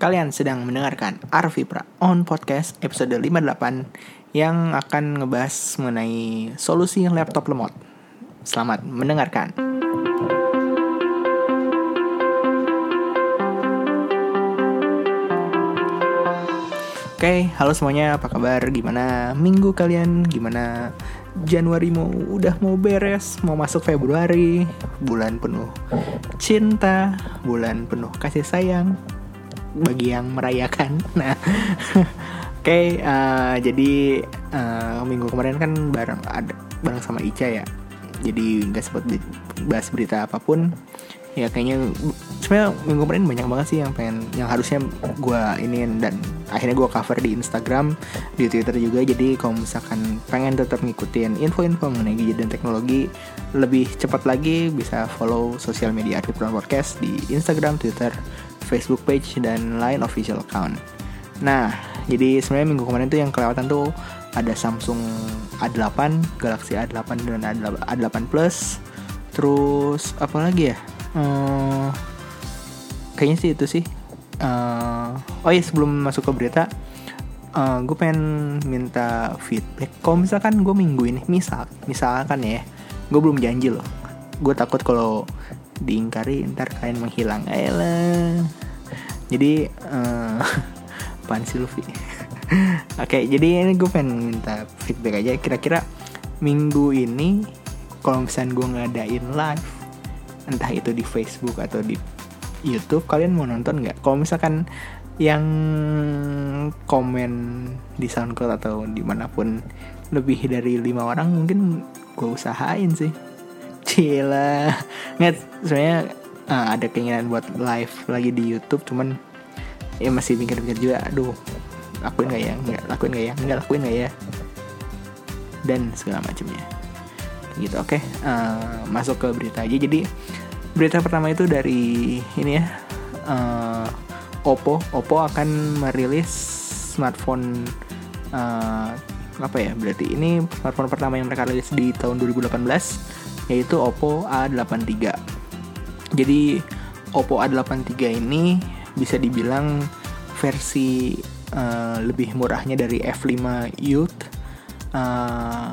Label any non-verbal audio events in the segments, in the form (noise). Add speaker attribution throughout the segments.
Speaker 1: Kalian sedang mendengarkan Arvipra on podcast episode 58 yang akan ngebahas mengenai solusi laptop lemot. Selamat mendengarkan. Oke, halo semuanya, apa kabar? Gimana minggu kalian? Gimana Januari mau udah mau beres, mau masuk Februari, bulan penuh cinta, bulan penuh kasih sayang bagi yang merayakan. (laughs) Nah, oke, okay, uh, jadi uh, minggu kemarin kan bareng ada bareng sama Ica ya, jadi nggak sempat bahas berita apa pun. Ya kayaknya sebenarnya minggu kemarin banyak banget sih yang pengen yang harusnya gue ini dan akhirnya gue cover di Instagram di Twitter juga. Jadi kalau misalkan pengen tetap ngikutin info-info mengenai gadget dan teknologi lebih cepat lagi bisa follow sosial media Arif Podcast di Instagram, Twitter, Facebook page dan lain official account. Nah, jadi sebenarnya minggu kemarin tuh yang kelewatan tuh ada Samsung A8, Galaxy A8 dan A8 Plus. Terus apa lagi ya? uh, kayaknya sih itu sih uh, oh iya sebelum masuk ke berita uh, gue pengen minta feedback kalau misalkan gue minggu ini misal misalkan ya gue belum janji loh gue takut kalau diingkari ntar kalian menghilang Ayolah. Jadi (laughs) uh, pan sih Luffy? (laughs) Oke jadi ini gue pengen minta feedback aja. Kira-kira minggu ini kalau misalnya gue ngadain live entah itu di Facebook atau di YouTube kalian mau nonton nggak? Kalau misalkan yang komen di SoundCloud atau di mana pun lebih dari lima orang mungkin gue usahain sih. Cila. Nggak sebenarnya uh, ada keinginan buat live lagi di YouTube cuman ya masih mikir-mikir juga aduh lakuin nggak ya? Nggak lakuin nggak ya? Nggak lakuin nggak ya? Dan segala macamnya. Gitu oke. Okay. uh, masuk ke berita aja jadi berita pertama itu dari ini ya uh, Oppo. Oppo akan merilis smartphone uh, apa ya berarti ini smartphone pertama yang mereka rilis di tahun 2018 yaitu Oppo A83 jadi Oppo A83 ini bisa dibilang versi uh, lebih murahnya dari F5 Youth. Uh,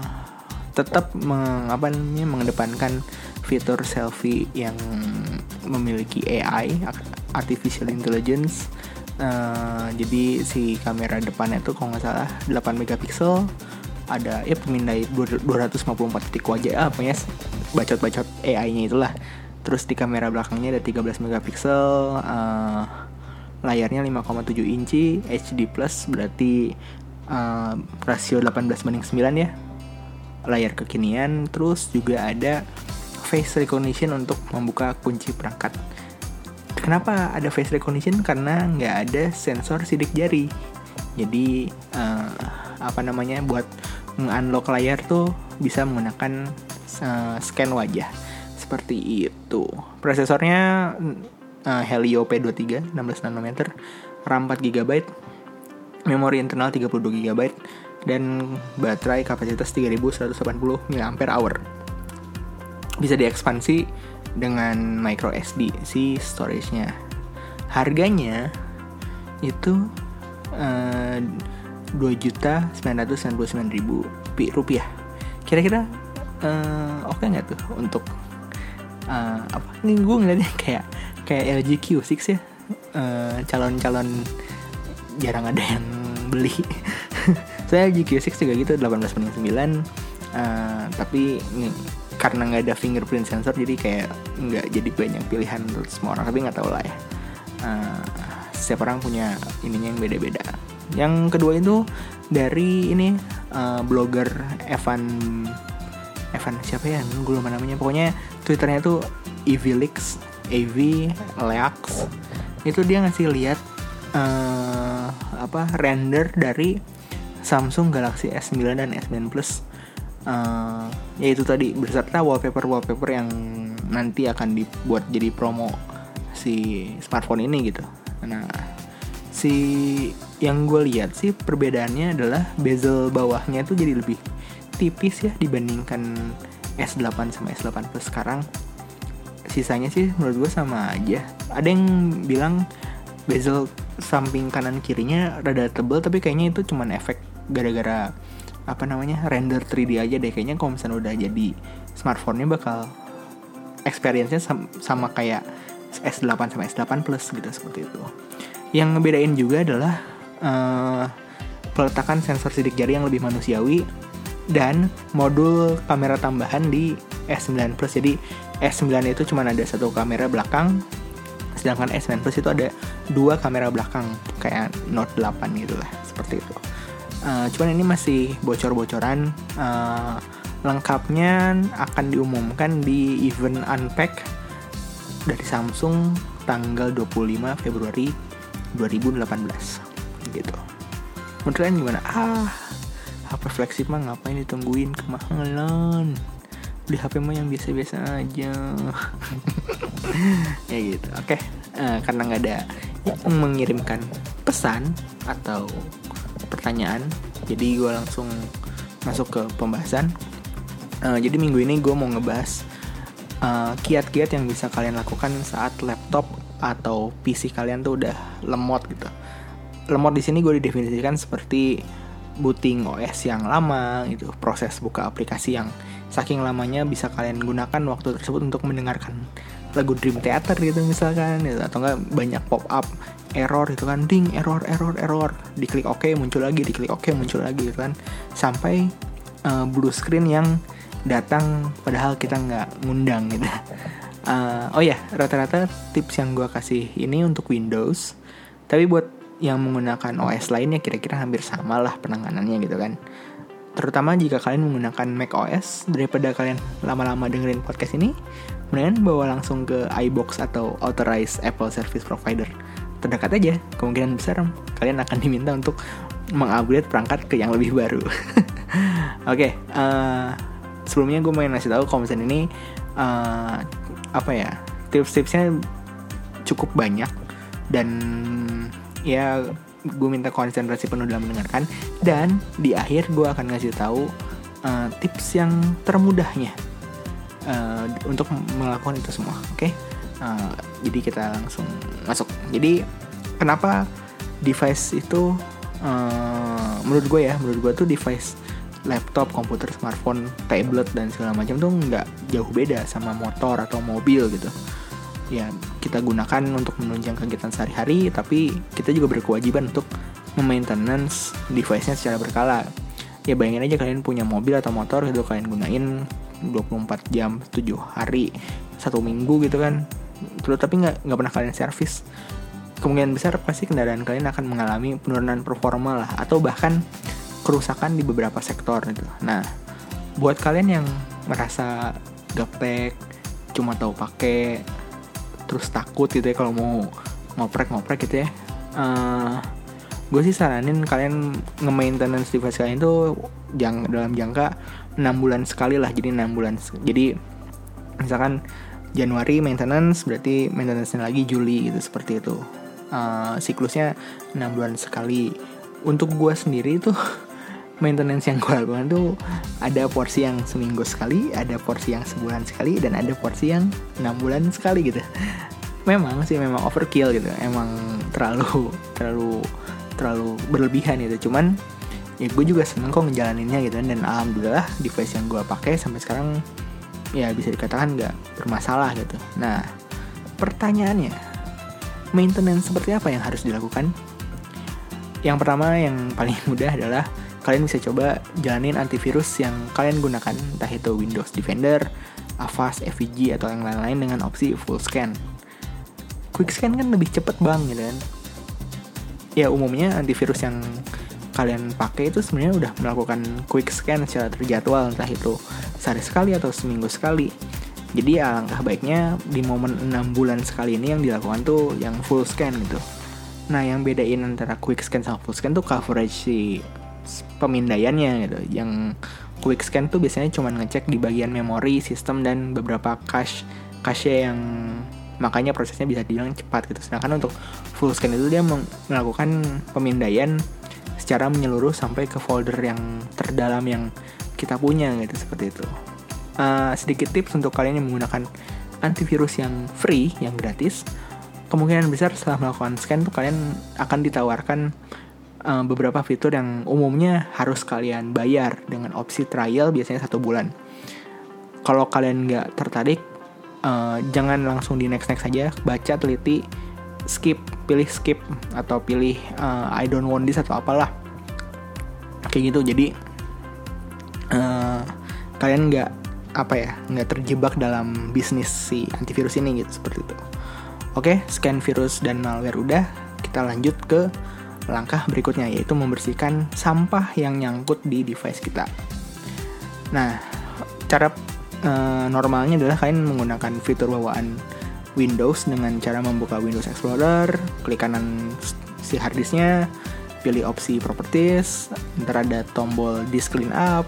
Speaker 1: tetap meng, apa namanya mengedepankan fitur selfie yang memiliki AI artificial intelligence. Uh, jadi si kamera depannya tuh kalau nggak salah 8 megapiksel. Ada ya pemindai 254 titik wajah ah, apa ya bacot-bacot AI-nya itulah terus di kamera belakangnya ada 13 megapiksel uh, layarnya 5,7 inci HD plus berarti uh, rasio 18 banding 9 ya layar kekinian terus juga ada face recognition untuk membuka kunci perangkat. Kenapa ada face recognition? Karena nggak ada sensor sidik jari. Jadi uh, apa namanya buat unlock layar tuh bisa menggunakan uh, scan wajah seperti itu. Prosesornya uh, Helio P23 16 nanometer, RAM 4 GB, memori internal 32 GB dan baterai kapasitas 3180 mAh bisa diekspansi dengan micro SD si storage-nya. Harganya itu uh, ratus sembilan ribu rupiah. Kira-kira uh, oke okay nggak tuh untuk uh, apa? Ini gue ngeliatnya kayak kayak LG Q6 ya. calon calon-calon jarang ada yang beli. Saya LG Q6 juga gitu 18 banding 9 uh, tapi karena nggak ada fingerprint sensor jadi kayak nggak jadi banyak pilihan untuk semua orang tapi nggak tahu lah ya uh, setiap orang punya ininya yang beda-beda yang kedua itu dari ini uh, blogger Evan Evan siapa ya gue lupa namanya pokoknya twitternya tuh Evilix AV Leax itu dia ngasih lihat uh, apa render dari Samsung Galaxy S9 dan S9 Plus. Uh, ya itu tadi berserta wallpaper wallpaper yang nanti akan dibuat jadi promo si smartphone ini gitu. Nah si yang gue lihat sih perbedaannya adalah bezel bawahnya tuh jadi lebih tipis ya dibandingkan S8 sama S8 Plus sekarang sisanya sih menurut gue sama aja. Ada yang bilang bezel samping kanan kirinya rada tebel tapi kayaknya itu cuman efek gara-gara apa namanya render 3D aja deh. Kayaknya kalau misalnya udah jadi smartphone-nya bakal experience-nya sama, sama kayak S8 sama S8 Plus gitu seperti itu. Yang ngebedain juga adalah uh, peletakan sensor sidik jari yang lebih manusiawi dan modul kamera tambahan di S9 Plus. Jadi S9 itu cuma ada satu kamera belakang, sedangkan S9 Plus itu ada dua kamera belakang kayak Note 8 gitu lah, seperti itu. Uh, cuman ini masih bocor-bocoran. Uh, lengkapnya akan diumumkan di event Unpack dari Samsung tanggal 25 Februari 2018 gitu. Menurut kalian gimana? Ah, HP flagship mah ngapain ditungguin kemahalan? Beli HP mah yang biasa-biasa aja. (laughs) ya gitu. Oke, okay. uh, karena nggak ada yang mengirimkan pesan atau pertanyaan, jadi gue langsung masuk ke pembahasan. Uh, jadi minggu ini gue mau ngebahas eh, kiat-kiat yang bisa kalian lakukan saat laptop atau PC kalian tuh udah lemot gitu. Lemot di sini gue didefinisikan seperti booting OS yang lama gitu, proses buka aplikasi yang saking lamanya bisa kalian gunakan waktu tersebut untuk mendengarkan lagu Dream Theater gitu misalkan gitu. atau enggak banyak pop up error itu kan ding error error error diklik oke OK, muncul lagi diklik oke OK, muncul lagi gitu kan sampai uh, blue screen yang datang padahal kita nggak ngundang gitu. Uh, oh ya, rata-rata tips yang gue kasih ini untuk Windows. Tapi buat yang menggunakan OS lainnya kira-kira hampir sama lah penanganannya gitu kan. Terutama jika kalian menggunakan Mac OS daripada kalian lama-lama dengerin podcast ini, mendingan bawa langsung ke iBox atau Authorized Apple Service Provider terdekat aja. Kemungkinan besar kalian akan diminta untuk mengupgrade perangkat ke yang lebih baru. (laughs) Oke, okay, uh, sebelumnya gue mau ngasih tahu kalau misalnya ini uh, apa ya tips-tipsnya cukup banyak dan ya gue minta konsentrasi penuh dalam mendengarkan dan di akhir gue akan ngasih tahu uh, tips yang termudahnya uh, untuk melakukan itu semua oke okay? uh, jadi kita langsung masuk jadi kenapa device itu uh, menurut gue ya menurut gue tuh device laptop, komputer, smartphone, tablet dan segala macam tuh nggak jauh beda sama motor atau mobil gitu. Ya kita gunakan untuk menunjang kegiatan sehari-hari, tapi kita juga berkewajiban untuk memaintenance device-nya secara berkala. Ya bayangin aja kalian punya mobil atau motor gitu kalian gunain 24 jam 7 hari satu minggu gitu kan terus tapi nggak nggak pernah kalian servis kemungkinan besar pasti kendaraan kalian akan mengalami penurunan performa lah atau bahkan kerusakan di beberapa sektor gitu. Nah, buat kalian yang merasa gaptek, cuma tahu pakai, terus takut gitu ya kalau mau ngoprek-ngoprek gitu ya. Uh, gue sih saranin kalian nge-maintenance device kalian itu jang, dalam jangka 6 bulan sekali lah jadi 6 bulan jadi misalkan Januari maintenance berarti maintenance lagi Juli gitu seperti itu uh, siklusnya 6 bulan sekali untuk gue sendiri itu maintenance yang gue lakukan tuh ada porsi yang seminggu sekali, ada porsi yang sebulan sekali, dan ada porsi yang enam bulan sekali gitu. Memang sih memang overkill gitu, emang terlalu terlalu terlalu berlebihan gitu. Cuman ya gue juga seneng kok ngejalaninnya gitu dan alhamdulillah device yang gue pakai sampai sekarang ya bisa dikatakan nggak bermasalah gitu. Nah pertanyaannya maintenance seperti apa yang harus dilakukan? Yang pertama yang paling (laughs) mudah adalah kalian bisa coba jalanin antivirus yang kalian gunakan, entah itu Windows Defender, Avast, FVG, atau yang lain-lain dengan opsi full scan. Quick scan kan lebih cepet bang, gitu kan. Ya umumnya antivirus yang kalian pakai itu sebenarnya udah melakukan quick scan secara terjadwal, entah itu sehari sekali atau seminggu sekali. Jadi alangkah baiknya di momen 6 bulan sekali ini yang dilakukan tuh yang full scan gitu. Nah yang bedain antara quick scan sama full scan tuh coverage si pemindaiannya gitu. Yang quick scan tuh biasanya cuma ngecek di bagian memori, sistem dan beberapa cache cache yang makanya prosesnya bisa dibilang cepat gitu. Sedangkan untuk full scan itu dia melakukan pemindaian secara menyeluruh sampai ke folder yang terdalam yang kita punya gitu seperti itu. Uh, sedikit tips untuk kalian yang menggunakan antivirus yang free, yang gratis. kemungkinan besar setelah melakukan scan tuh kalian akan ditawarkan uh, beberapa fitur yang umumnya harus kalian bayar dengan opsi trial biasanya satu bulan. Kalau kalian nggak tertarik, uh, jangan langsung di next next saja, baca teliti, skip, pilih skip atau pilih uh, I don't want this atau apalah kayak gitu. Jadi uh, kalian nggak apa ya nggak terjebak dalam bisnis si antivirus ini gitu seperti itu. Oke, scan virus dan malware udah, kita lanjut ke langkah berikutnya yaitu membersihkan sampah yang nyangkut di device kita. Nah, cara e, normalnya adalah kalian menggunakan fitur bawaan Windows dengan cara membuka Windows Explorer, klik kanan si harddisknya, pilih opsi properties, ntar ada tombol disk clean up,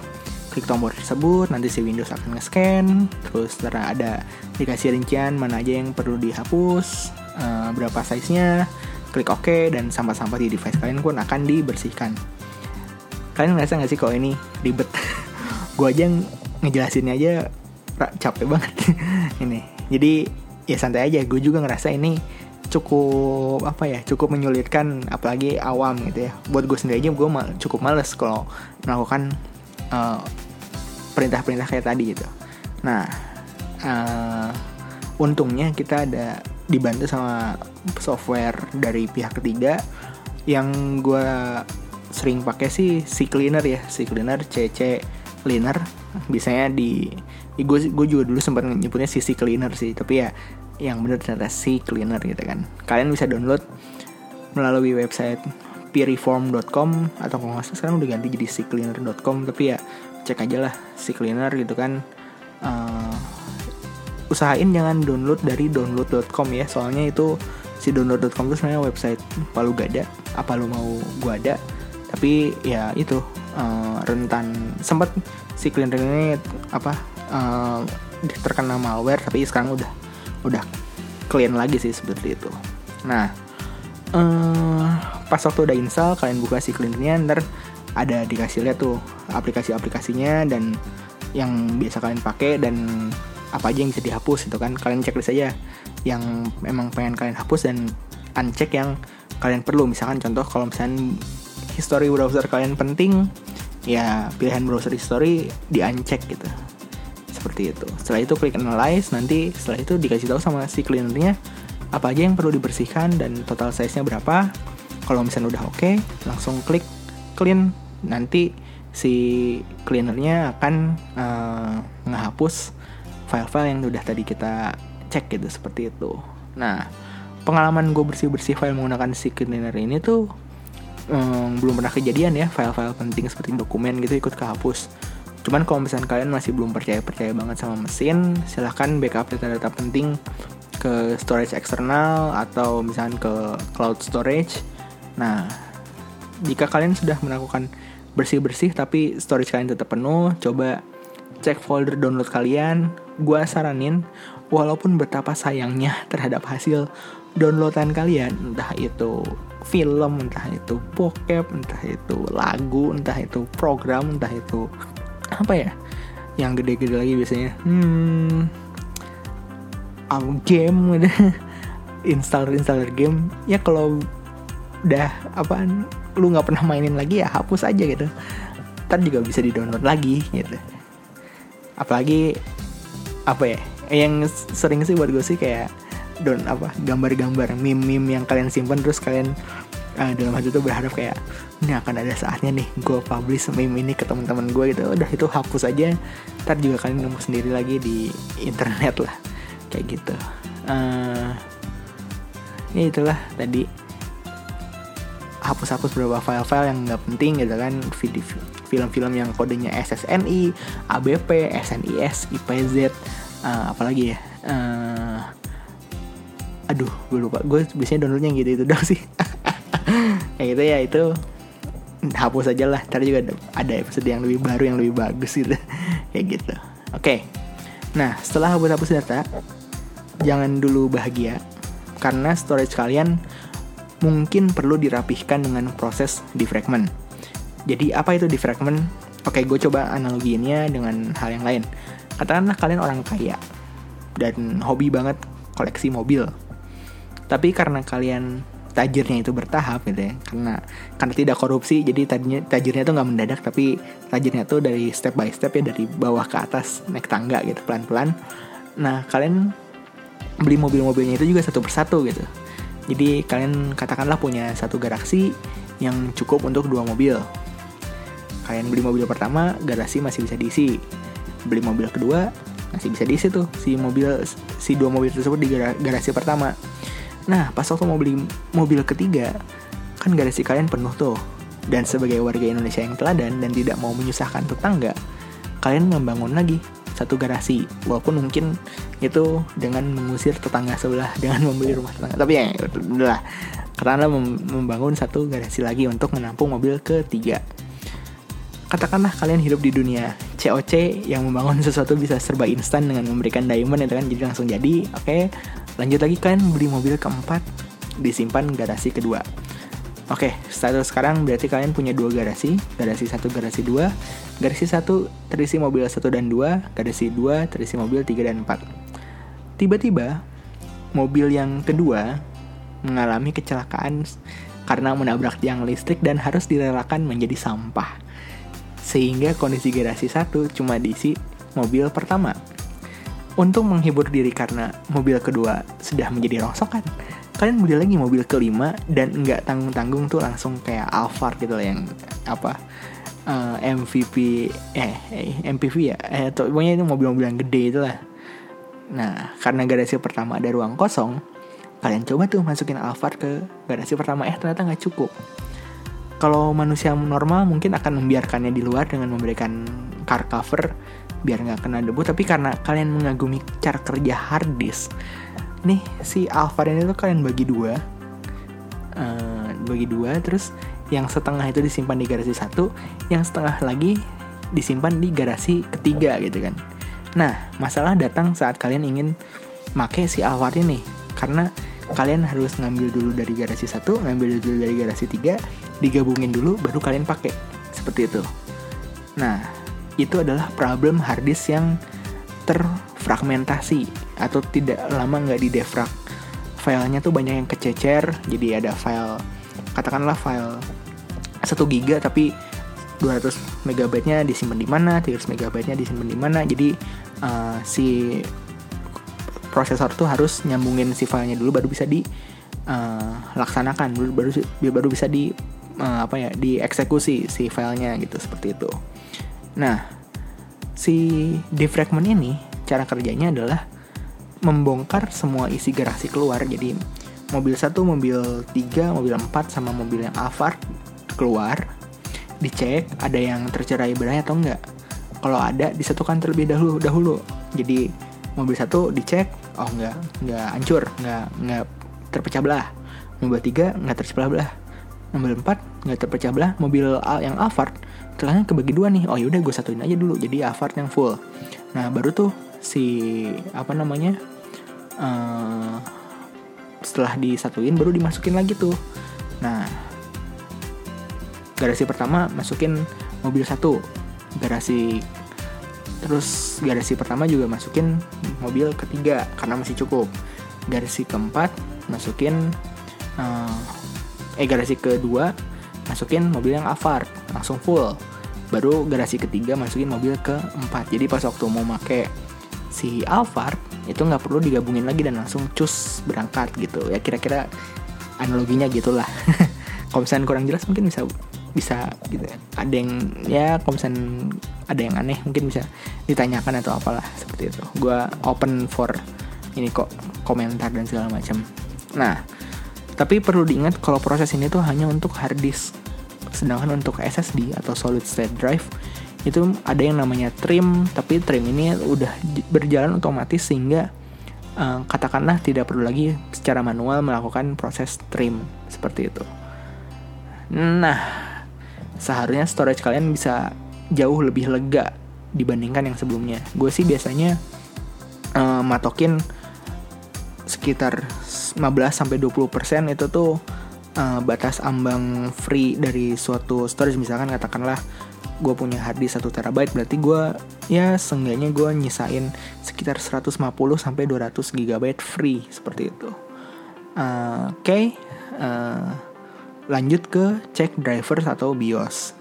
Speaker 1: klik tombol tersebut, nanti si Windows akan nge-scan, terus ada dikasih rincian mana aja yang perlu dihapus, uh, berapa size-nya, klik OK, dan sampah-sampah di device kalian pun akan dibersihkan. Kalian ngerasa nggak sih kalau ini ribet? (laughs) gue aja ngejelasinnya aja capek banget (laughs) ini. Jadi ya santai aja, gue juga ngerasa ini cukup apa ya cukup menyulitkan apalagi awam gitu ya buat gue sendiri aja gue cukup males kalau melakukan perintah perintah-perintah kayak tadi gitu. Nah, uh, untungnya kita ada dibantu sama software dari pihak ketiga. Yang gue sering pakai sih si cleaner ya si cleaner CC cleaner. Biasanya di gue gue juga dulu sempat nyebutnya CC cleaner sih tapi ya yang bener ternyata si cleaner gitu kan. Kalian bisa download melalui website peerreform.com atau kalau nggak sekarang udah ganti jadi cleaner.com tapi ya cek aja lah si cleaner gitu kan. Uh, usahain jangan download dari download.com ya. Soalnya itu si download.com itu sebenarnya website palu gada apa lo mau gua ada. Tapi ya itu uh, rentan. Sempat si cleaner ini apa uh, terkena malware tapi sekarang udah udah clean lagi sih seperti itu. Nah uh, pas waktu udah install kalian buka si cleanernya ntar ada dikasih lihat tuh aplikasi-aplikasinya dan yang biasa kalian pakai dan apa aja yang bisa dihapus itu kan. Kalian cek saja yang memang pengen kalian hapus dan uncheck yang kalian perlu. Misalkan contoh kalau misalnya history browser kalian penting ya pilihan browser history di uncheck gitu. Seperti itu. Setelah itu klik analyze nanti setelah itu dikasih tahu sama si cleanernya apa aja yang perlu dibersihkan dan total size nya berapa. Kalau misalnya udah oke okay, langsung klik clean. Nanti si cleanernya akan uh, ngehapus file-file yang udah tadi kita cek gitu seperti itu nah pengalaman gue bersih-bersih file menggunakan si cleaner ini tuh um, belum pernah kejadian ya file-file penting seperti dokumen gitu ikut kehapus cuman kalau misalnya kalian masih belum percaya-percaya banget sama mesin silahkan backup data-data penting ke storage eksternal atau misalnya ke cloud storage. Nah, jika kalian sudah melakukan bersih-bersih tapi storage kalian tetap penuh, coba cek folder download kalian. Gua saranin walaupun betapa sayangnya terhadap hasil downloadan kalian, entah itu film, entah itu bokep, entah itu lagu, entah itu program, entah itu apa ya? Yang gede-gede lagi biasanya. Hmm, um, game (laughs) installer installer game ya kalau udah apa lu nggak pernah mainin lagi ya hapus aja gitu ntar juga bisa di download lagi gitu apalagi apa ya yang sering sih buat gue sih kayak don apa gambar-gambar meme-meme yang kalian simpan terus kalian uh, dalam hati tuh berharap kayak ini akan ada saatnya nih gue publish meme ini ke teman-teman gue gitu. Udah itu hapus aja. Ntar juga kalian nemu sendiri lagi di internet lah. Kayak gitu. Uh, ya itulah tadi. Hapus-hapus beberapa file-file yang nggak penting gitu kan film-film yang kodenya SSNI, ABP, SNIS, IPZ, uh, apalagi ya uh, aduh gue lupa. Gue biasanya downloadnya gitu itu dong sih. (laughs) Kayak gitu ya itu hapus aja lah. Ntar juga ada episode yang lebih baru yang lebih bagus gitu. (laughs) Kayak gitu. Oke. Okay. nah setelah hapus-hapus data jangan dulu bahagia. Karena storage kalian mungkin perlu dirapihkan dengan proses defragment. Jadi apa itu defragment? Oke, gue coba analoginya dengan hal yang lain. Katakanlah kalian orang kaya dan hobi banget koleksi mobil. tapi karena kalian tajirnya itu bertahap gitu ya karena karena tidak korupsi jadi tadinya tajirnya itu nggak mendadak tapi tajirnya tuh dari step by step ya dari bawah ke atas naik tangga gitu pelan pelan nah kalian beli mobil-mobilnya itu juga satu persatu gitu jadi kalian katakanlah punya satu garaksi yang cukup untuk dua mobil kalian beli mobil pertama garasi masih bisa diisi beli mobil kedua masih bisa diisi tuh si mobil si dua mobil tersebut di garasi pertama Nah, pas waktu mau beli mobil ketiga, kan garasi kalian penuh tuh. Dan sebagai warga Indonesia yang teladan dan tidak mau menyusahkan tetangga, kalian membangun lagi satu garasi. Walaupun mungkin itu dengan mengusir tetangga sebelah dengan membeli rumah tetangga. Tapi ya, udahlah. Karena membangun satu garasi lagi untuk menampung mobil ketiga. Katakanlah kalian hidup di dunia COC yang membangun (laughs) sesuatu bisa serba instan dengan memberikan diamond itu kan jadi langsung jadi. Oke, okay Lanjut lagi kalian beli mobil keempat, disimpan garasi kedua. Oke, status sekarang berarti kalian punya dua garasi, garasi satu, garasi dua, garasi satu terisi mobil satu dan dua, garasi dua terisi mobil tiga dan empat. Tiba-tiba mobil yang kedua mengalami kecelakaan karena menabrak tiang listrik dan harus direlakan menjadi sampah. Sehingga kondisi garasi satu cuma diisi mobil pertama. Untuk menghibur diri karena mobil kedua sudah menjadi rongsokan, kalian beli lagi mobil kelima dan nggak tanggung-tanggung tuh langsung kayak Alphard gitu lah yang apa eh, MVP eh, eh MPV ya eh atau pokoknya itu mobil-mobil yang gede itu lah. Nah karena garasi pertama ada ruang kosong, kalian coba tuh masukin Alphard ke garasi pertama eh ternyata nggak cukup. Kalau manusia normal mungkin akan membiarkannya di luar dengan memberikan car cover biar nggak kena debu. Tapi karena kalian mengagumi cara kerja hard disk nih si Alphard ini tuh kalian bagi dua. Uh, bagi dua terus yang setengah itu disimpan di garasi satu yang setengah lagi disimpan di garasi ketiga gitu kan. Nah masalah datang saat kalian ingin make si Alphard ini. Karena kalian harus ngambil dulu dari garasi satu ngambil dulu dari garasi tiga digabungin dulu baru kalian pakai seperti itu nah itu adalah problem hard disk yang terfragmentasi atau tidak lama nggak di defrag filenya tuh banyak yang kececer jadi ada file katakanlah file 1 giga tapi 200 megabyte-nya disimpan di mana, 300 megabyte-nya disimpan di mana. Jadi uh, si prosesor tuh harus nyambungin si filenya dulu baru bisa dilaksanakan, uh, baru baru baru bisa di uh, apa ya, dieksekusi si filenya gitu seperti itu. Nah, si defragment ini cara kerjanya adalah membongkar semua isi garasi keluar. Jadi mobil satu, mobil tiga, mobil empat sama mobil yang Alphard keluar, dicek ada yang tercerai berai atau enggak. Kalau ada disatukan terlebih dahulu dahulu. Jadi mobil satu dicek, oh enggak, enggak hancur, enggak enggak terpecah belah. Mobil tiga enggak terpecah belah. Mobil empat enggak terpecah belah. Mobil yang Alphard. Celana kebagi dua nih. Oh yaudah gue satuin aja dulu. Jadi Avart yang full. Nah baru tuh si apa namanya uh, setelah disatuin baru dimasukin lagi tuh. Nah garasi pertama masukin mobil satu. Garasi terus garasi pertama juga masukin mobil ketiga karena masih cukup. Garasi keempat masukin uh, eh garasi kedua masukin mobil yang Avart langsung full. Baru garasi ketiga masukin mobil ke empat jadi pas waktu mau make si Alphard itu nggak perlu digabungin lagi dan langsung cus berangkat gitu. Ya kira-kira analoginya gitulah. (laughs) Kalau misalnya kurang jelas mungkin bisa bisa gitu ada yang ya kalau misalnya ada yang aneh mungkin bisa ditanyakan atau apalah seperti itu. Gue open for ini kok komentar dan segala macam. Nah tapi perlu diingat kalau proses ini tuh hanya untuk hard disk Sedangkan untuk SSD atau solid state drive itu ada yang namanya trim, tapi trim ini udah berjalan otomatis sehingga uh, katakanlah tidak perlu lagi secara manual melakukan proses trim seperti itu. Nah, seharusnya storage kalian bisa jauh lebih lega dibandingkan yang sebelumnya. Gue sih biasanya uh, matokin sekitar 15 sampai 20% itu tuh uh, batas ambang free dari suatu storage misalkan katakanlah gue punya hard disk 1 terabyte berarti gue ya seenggaknya gue nyisain sekitar 150 sampai 200 gigabyte free seperti itu. Uh, Oke, okay. uh, lanjut ke cek drivers atau BIOS.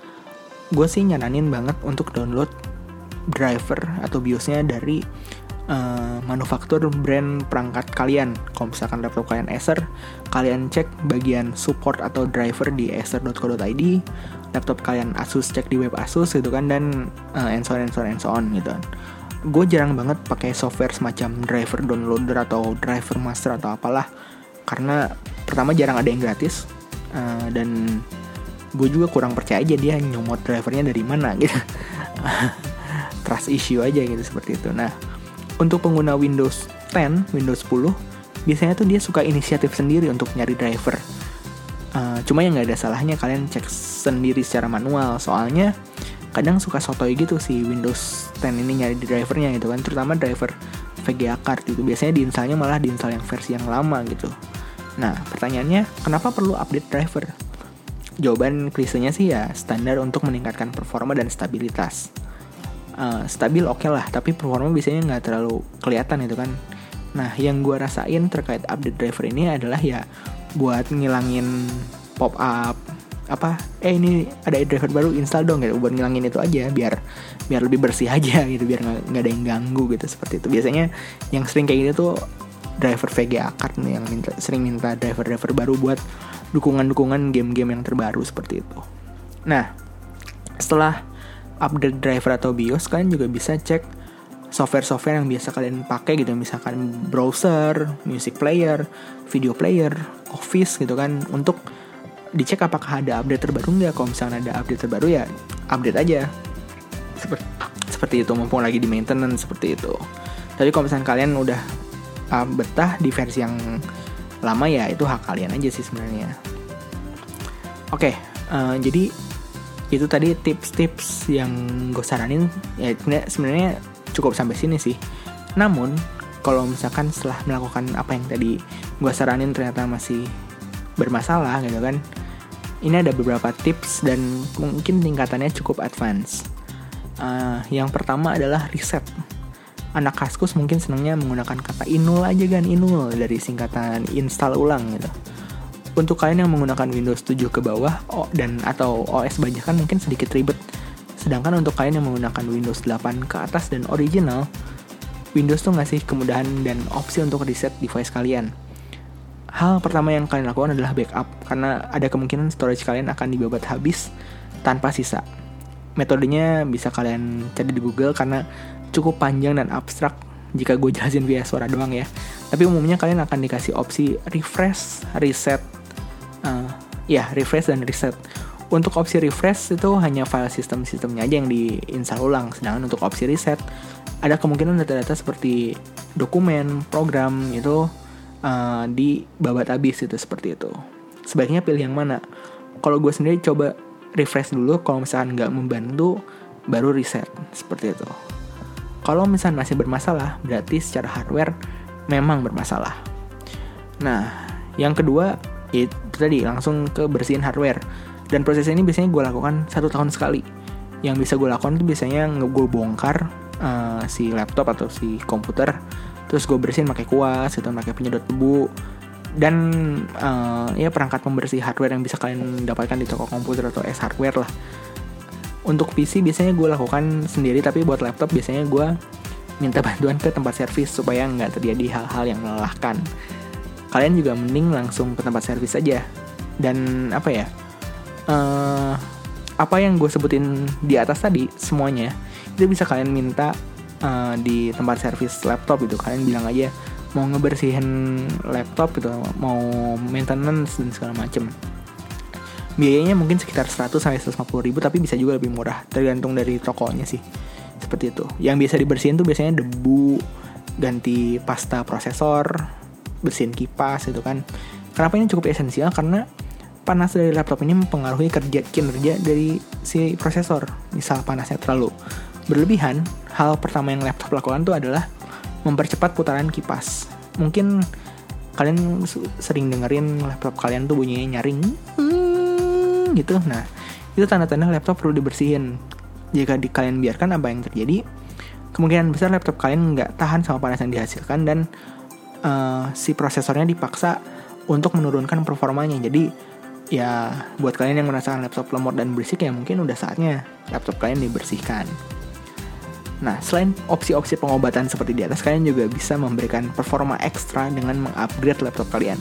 Speaker 1: Gue sih nyaranin banget untuk download driver atau BIOSnya dari uh, manufaktur brand perangkat kalian. Kalau misalkan laptop kalian Acer, kalian cek bagian support atau driver di acer.co.id. Laptop kalian Asus cek di web Asus gitu kan dan uh, and so on and so on and so on gitu kan. Gue jarang banget pakai software semacam driver downloader atau driver master atau apalah karena pertama jarang ada yang gratis uh, dan gue juga kurang percaya aja dia nyomot drivernya dari mana gitu (laughs) trust issue aja gitu seperti itu nah untuk pengguna Windows 10 Windows 10 biasanya tuh dia suka inisiatif sendiri untuk nyari driver. Uh, cuma yang nggak ada salahnya kalian cek sendiri secara manual. Soalnya kadang suka sotoy gitu si Windows 10 ini nyari drivernya gitu kan. Terutama driver VGA card itu biasanya diinstalnya malah diinstal yang versi yang lama gitu. Nah pertanyaannya kenapa perlu update driver? Jawaban klisenya sih ya standar untuk meningkatkan performa dan stabilitas. Uh, stabil oke okay lah, tapi performa biasanya nggak terlalu kelihatan itu kan. Nah, yang gue rasain terkait update driver ini adalah ya buat ngilangin pop up apa eh ini ada driver baru install dong gitu buat ngilangin itu aja biar biar lebih bersih (laughs) aja gitu biar nggak ada yang ganggu gitu seperti itu biasanya yang sering kayak gitu tuh driver VGA card nih yang minta sering minta driver-driver baru buat dukungan-dukungan game-game yang terbaru seperti itu. Nah, setelah update driver atau BIOS kalian juga bisa cek software-software yang biasa kalian pakai gitu. Misalkan browser, music player, video player, office gitu kan. Untuk dicek apakah ada update terbaru nggak. Kalau misalnya ada update terbaru ya update aja. Seperti seperti itu mumpung lagi di maintenance seperti itu. Tapi kalau misalnya kalian udah uh, betah di versi yang lama ya itu hak kalian aja sih sebenarnya. Oke okay, uh, jadi itu tadi tips-tips yang gue saranin. Ya sebenarnya cukup sampai sini sih. Namun kalau misalkan setelah melakukan apa yang tadi gue saranin ternyata masih bermasalah gitu kan ini ada beberapa tips dan mungkin tingkatannya cukup advance. Uh, yang pertama adalah riset. Anak kaskus mungkin senangnya menggunakan kata inul aja kan inul dari singkatan install ulang gitu. Untuk kalian yang menggunakan Windows 7 ke bawah dan atau OS banyak kan mungkin sedikit ribet. Sedangkan untuk kalian yang menggunakan Windows 8 ke atas dan original, Windows tuh ngasih kemudahan dan opsi untuk reset device kalian. Hal pertama yang kalian lakukan adalah backup, karena ada kemungkinan storage kalian akan dibabat habis tanpa sisa. Metodenya bisa kalian cari di Google karena cukup panjang dan abstrak jika gue jelasin via suara doang ya. Tapi umumnya kalian akan dikasih opsi refresh, reset, uh, ya refresh dan reset. Untuk opsi refresh itu hanya file sistem-sistemnya aja yang diinstal ulang. Sedangkan untuk opsi reset ada kemungkinan data-data seperti dokumen, program itu uh, babat habis itu seperti itu. Sebaiknya pilih yang mana? Kalau gue sendiri coba refresh dulu, kalau misalkan nggak membantu, baru reset seperti itu. Kalau misalnya masih bermasalah, berarti secara hardware memang bermasalah. Nah, yang kedua itu tadi langsung ke bersihin hardware. Dan proses ini biasanya gue lakukan satu tahun sekali. Yang bisa gue lakukan itu biasanya gue bongkar uh, si laptop atau si komputer, terus gue bersihin pakai kuas, gitu, pakai penyedot debu, dan uh, ya perangkat pembersih hardware yang bisa kalian dapatkan di toko komputer atau S hardware lah untuk PC biasanya gue lakukan sendiri tapi buat laptop biasanya gue minta (laughs) bantuan ke tempat servis supaya nggak terjadi hal-hal yang melelahkan kalian juga mending langsung ke tempat servis aja. Dan apa ya uh, apa yang gue sebutin di atas tadi semuanya itu bisa kalian minta uh, di tempat servis laptop itu kalian bilang aja mau ngebersihin laptop gitu mau maintenance dan segala macem. Biayanya mungkin sekitar 100 sampai 150 ribu tapi bisa juga lebih murah. Tergantung dari tokonya sih seperti itu. Yang biasa dibersihin tuh biasanya debu ganti pasta prosesor bersihin kipas itu kan. Kenapa ini cukup esensial? Karena panas dari laptop ini mempengaruhi kerja kinerja dari si prosesor. Misal panasnya terlalu berlebihan hal pertama yang laptop lakukan tuh adalah mempercepat putaran kipas. Mungkin kalian sering dengerin laptop kalian tuh bunyinya nyaring gitu. Nah itu tanda-tanda laptop perlu dibersihin. Jika di, kalian biarkan apa yang terjadi kemungkinan besar laptop kalian nggak tahan sama panas yang dihasilkan dan uh, si prosesornya dipaksa untuk menurunkan performanya. Jadi ya buat kalian yang merasakan laptop lemot dan berisik ya mungkin udah saatnya laptop kalian dibersihkan. Nah, selain opsi-opsi pengobatan seperti di atas, kalian juga bisa memberikan performa ekstra dengan mengupgrade laptop kalian.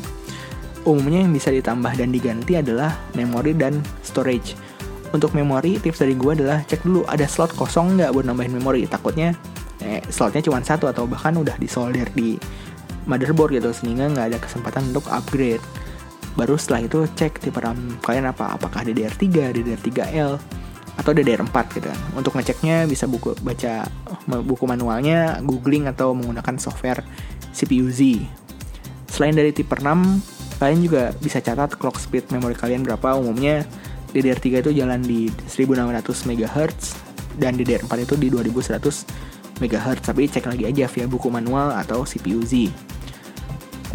Speaker 1: Umumnya yang bisa ditambah dan diganti adalah memori dan storage. Untuk memori, tips dari gue adalah cek dulu ada slot kosong nggak buat nambahin memori. Takutnya eh, slotnya cuma satu atau bahkan udah disolder di motherboard gitu, sehingga nggak ada kesempatan untuk upgrade. Baru setelah itu cek tipe RAM kalian apa, apakah DDR3, DDR3L, atau DDR4 gitu kan. Untuk ngeceknya bisa buku baca buku manualnya, googling atau menggunakan software CPU Z. Selain dari tipe 6, kalian juga bisa catat clock speed memori kalian berapa. Umumnya DDR3 itu jalan di 1600 MHz dan DDR4 itu di 2100 MHz. Tapi cek lagi aja via buku manual atau CPU Z.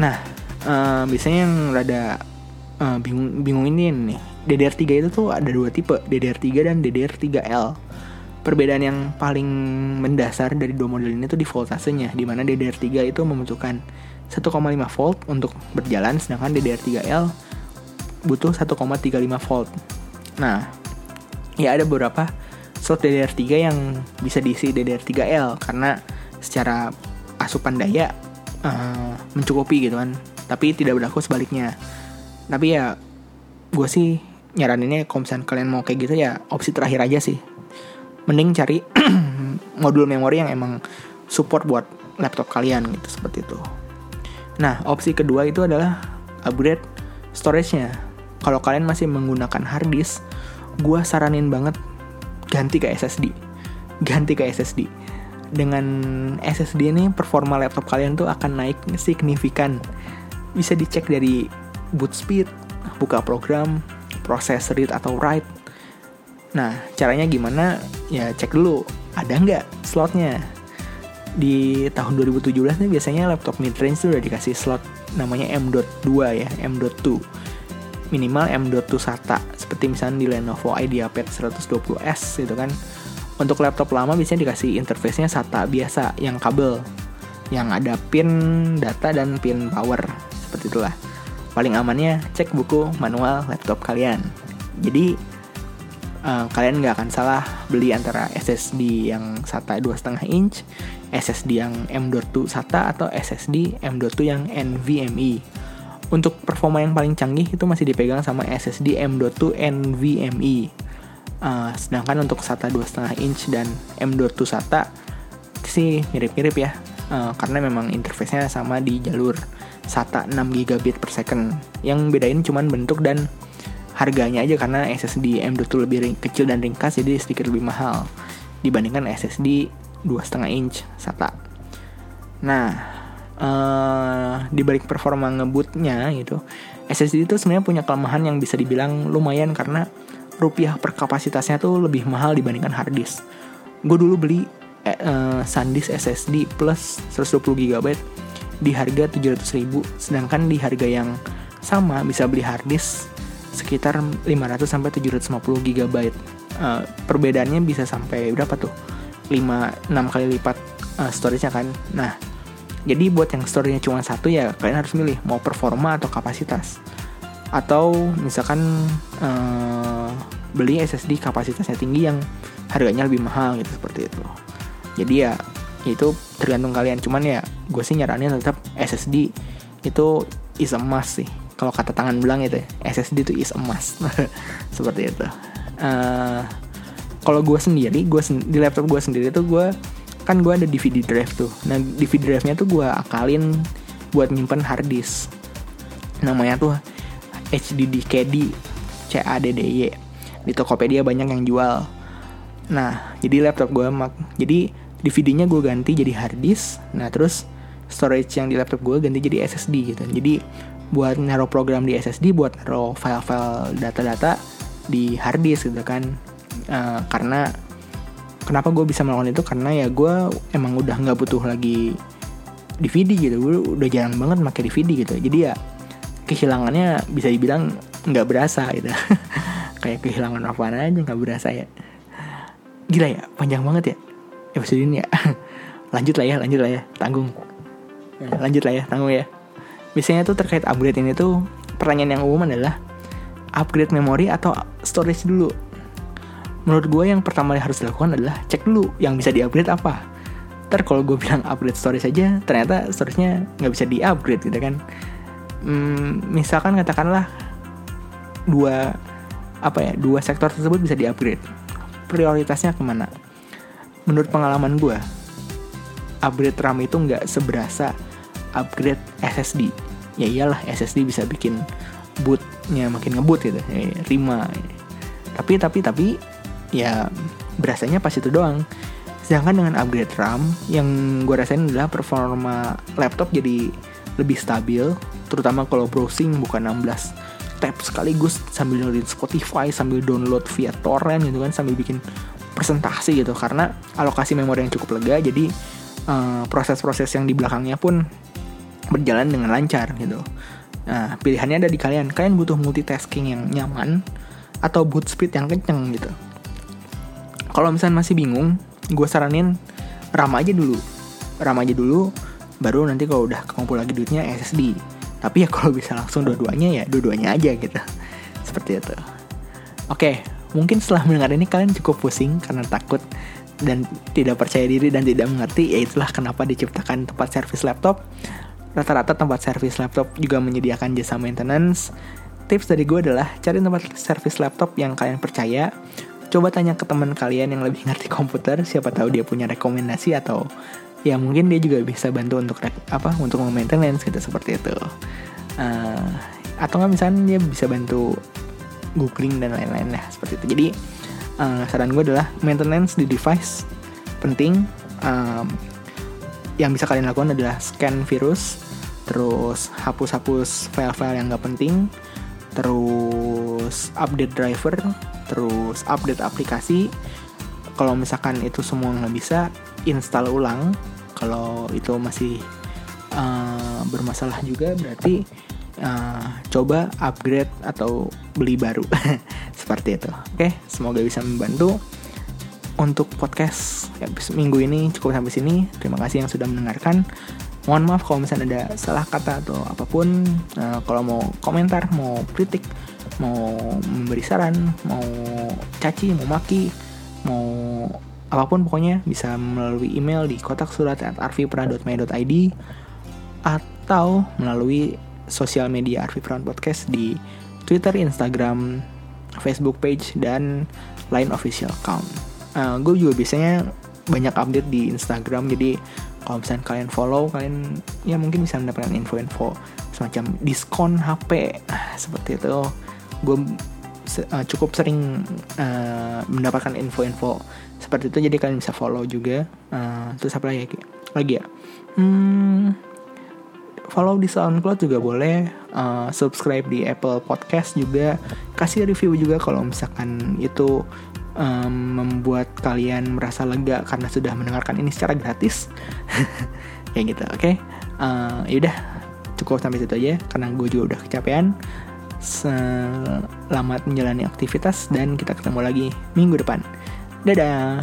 Speaker 1: Nah, uh, biasanya yang rada uh, bingung bingung ini nih DDR3 itu tuh ada dua tipe, DDR3 dan DDR3L. Perbedaan yang paling mendasar dari dua model ini tuh di voltasenya, di mana DDR3 itu membutuhkan 1,5 volt untuk berjalan, sedangkan DDR3L butuh 1,35 volt. Nah, ya ada beberapa slot DDR3 yang bisa diisi DDR3L karena secara asupan daya uh, mencukupi gitu kan, tapi tidak berlaku sebaliknya. Tapi ya gue sih nyaraninnya kalau misalnya kalian mau kayak gitu ya opsi terakhir aja sih. Mending cari (clears throat) modul memori yang emang support buat laptop kalian gitu seperti itu. Nah opsi kedua itu adalah upgrade storage-nya. Kalau kalian masih menggunakan hard disk gue saranin banget ganti ke SSD ganti ke SSD dengan SSD ini performa laptop kalian tuh akan naik signifikan bisa dicek dari boot speed buka program proses read atau write. Nah, caranya gimana? Ya cek dulu, ada nggak slotnya. Di tahun 2017 nih biasanya laptop mid-range tuh udah dikasih slot namanya M.2 ya, M.2. Minimal M.2 SATA, seperti misalnya di Lenovo IdeaPad 120S gitu kan. Untuk laptop lama biasanya dikasih interface-nya SATA biasa, yang kabel. Yang ada pin data dan pin power, seperti itulah paling amannya cek buku manual laptop kalian. Jadi uh, kalian nggak akan salah beli antara SSD yang SATA 2,5 inch, SSD yang M.2 SATA atau SSD M.2 yang NVMe. Untuk performa yang paling canggih itu masih dipegang sama SSD M.2 NVMe. Uh, sedangkan untuk SATA 2,5 inch dan M.2 SATA sih mirip-mirip ya, uh, karena memang interface-nya sama di jalur SATA 6 gigabit per second. Yang bedain cuman bentuk dan harganya aja karena SSD M.2 lebih ring, kecil dan ringkas jadi sedikit lebih mahal dibandingkan SSD 2,5 inch SATA. Nah, uh, dibalik performa ngebutnya gitu, SSD itu sebenarnya punya kelemahan yang bisa dibilang lumayan karena rupiah per kapasitasnya tuh lebih mahal dibandingkan hard disk. Gue dulu beli uh, SanDisk SSD plus 120 GB di harga 700 ribu sedangkan di harga yang sama bisa beli hard disk sekitar 500 sampai 750 GB. Uh, perbedaannya bisa sampai berapa tuh? 5 6 kali lipat uh, storage-nya kan. Nah, jadi buat yang storage-nya cuma satu ya kalian harus milih mau performa atau kapasitas. Atau misalkan uh, beli SSD kapasitasnya tinggi yang harganya lebih mahal gitu seperti itu. Jadi ya itu tergantung kalian. Cuman ya gue sih nyaranin tetap SSD itu is a sih. Kalau kata tangan bilang itu ya, SSD itu is a (laughs) seperti itu. Uh, kalau gue sendiri gue sen di laptop gue sendiri tuh gue kan gue ada DVD drive tuh. Nah DVD drive nya tuh gue akalin buat nyimpen hard disk. Namanya tuh HDD CADDY di Tokopedia banyak yang jual. Nah jadi laptop gue mak jadi DVD-nya gue ganti jadi hard disk. Nah terus storage yang di laptop gue ganti jadi SSD gitu. Jadi buat naruh program di SSD buat naruh file-file data-data di hard disk gitu kan. Uh, karena kenapa gue bisa melakukan itu? Karena ya gue emang udah nggak butuh lagi DVD gitu. Gue udah jarang banget pakai DVD gitu. Jadi ya kehilangannya bisa dibilang nggak berasa gitu. (laughs) Kayak kehilangan apa aja nggak berasa ya. Gila ya panjang banget ya episode ini ya. (laughs) Lanjut lah ya lanjut lah ya tanggung. Ya, lanjut lah ya tanggung ya. Biasanya tuh terkait upgrade ini tuh pertanyaan yang umum adalah upgrade memori atau storage dulu? Menurut gue yang pertama yang harus dilakukan adalah cek dulu yang bisa di-upgrade apa. Ntar kalau gue bilang upgrade storage aja ternyata storage-nya nggak bisa di-upgrade gitu kan hmm, misalkan katakanlah dua apa ya dua sektor tersebut bisa di-upgrade. Prioritasnya ke mana? Menurut pengalaman gue upgrade RAM itu nggak seberasa upgrade SSD ya iyalah SSD bisa bikin bootnya makin ngebut gitu ya, rima. Tapi tapi tapi ya berasanya pas itu doang. Sedangkan dengan upgrade RAM yang gue rasain adalah performa laptop jadi lebih stabil terutama kalau browsing bukan 16 tab sekaligus sambil download Spotify sambil download via torrent gitu kan sambil bikin presentasi gitu. Karena alokasi memori yang cukup lega jadi uh, proses-proses yang di belakangnya pun berjalan dengan lancar gitu. Nah pilihannya ada di kalian. Kalian butuh multitasking yang nyaman atau boot speed yang kenceng gitu. Kalau misalnya masih bingung gue saranin RAM aja dulu. RAM aja dulu baru nanti kalau udah kekumpul lagi duitnya SSD tapi ya kalau bisa langsung dua-duanya ya dua-duanya aja gitu. Seperti itu. Oke mungkin setelah mendengar ini kalian cukup pusing karena takut dan tidak percaya diri dan tidak mengerti ya itulah kenapa diciptakan tempat servis laptop. Rata-rata tempat servis laptop juga menyediakan jasa maintenance. Tips dari gue adalah cari tempat servis laptop yang kalian percaya. Coba tanya ke teman kalian yang lebih ngerti komputer siapa tahu dia punya rekomendasi atau ya mungkin dia juga bisa bantu untuk apa untuk maintenance gitu seperti itu. Uh, atau nggak misalnya dia bisa bantu googling dan lain-lain lah seperti itu. Jadi uh, saran gue adalah maintenance di device penting. Um, yang bisa kalian lakukan adalah scan virus terus hapus-hapus file-file yang nggak penting terus update driver terus update aplikasi. Kalau misalkan itu semua nggak bisa install ulang kalau itu masih uh, bermasalah juga berarti uh, coba upgrade atau beli baru. (laughs) Seperti itu. Oke semoga bisa membantu untuk podcast minggu ini cukup sampai sini. Terima kasih yang sudah mendengarkan. Mohon maaf kalau misalnya ada salah kata atau apa pun. Uh, kalau mau komentar mau kritik mau memberi saran mau caci mau maki mau apa pun pokoknya bisa melalui email di kotak surat at arvipra.my.id atau melalui sosial media Arvipra Podcast di Twitter, Instagram, Facebook page, dan lain official account. Uh, gue juga biasanya banyak update di Instagram, jadi kalau misalnya kalian follow, kalian ya mungkin bisa mendapatkan info-info semacam diskon HP, seperti itu gue uh, cukup sering uh, mendapatkan info-info seperti itu jadi kalian bisa follow juga. Uh, terus apa lagi? Lagi ya? Hmm, follow di SoundCloud juga boleh. Uh, subscribe di Apple Podcast juga. Kasih review juga kalau misalkan itu um, membuat kalian merasa lega karena sudah mendengarkan ini secara gratis. (laughs) Kayak gitu oke? Okay? uh, yaudah cukup sampai situ aja karena gue juga udah kecapean Selamat menjalani aktivitas dan kita ketemu lagi minggu depan. Dadah.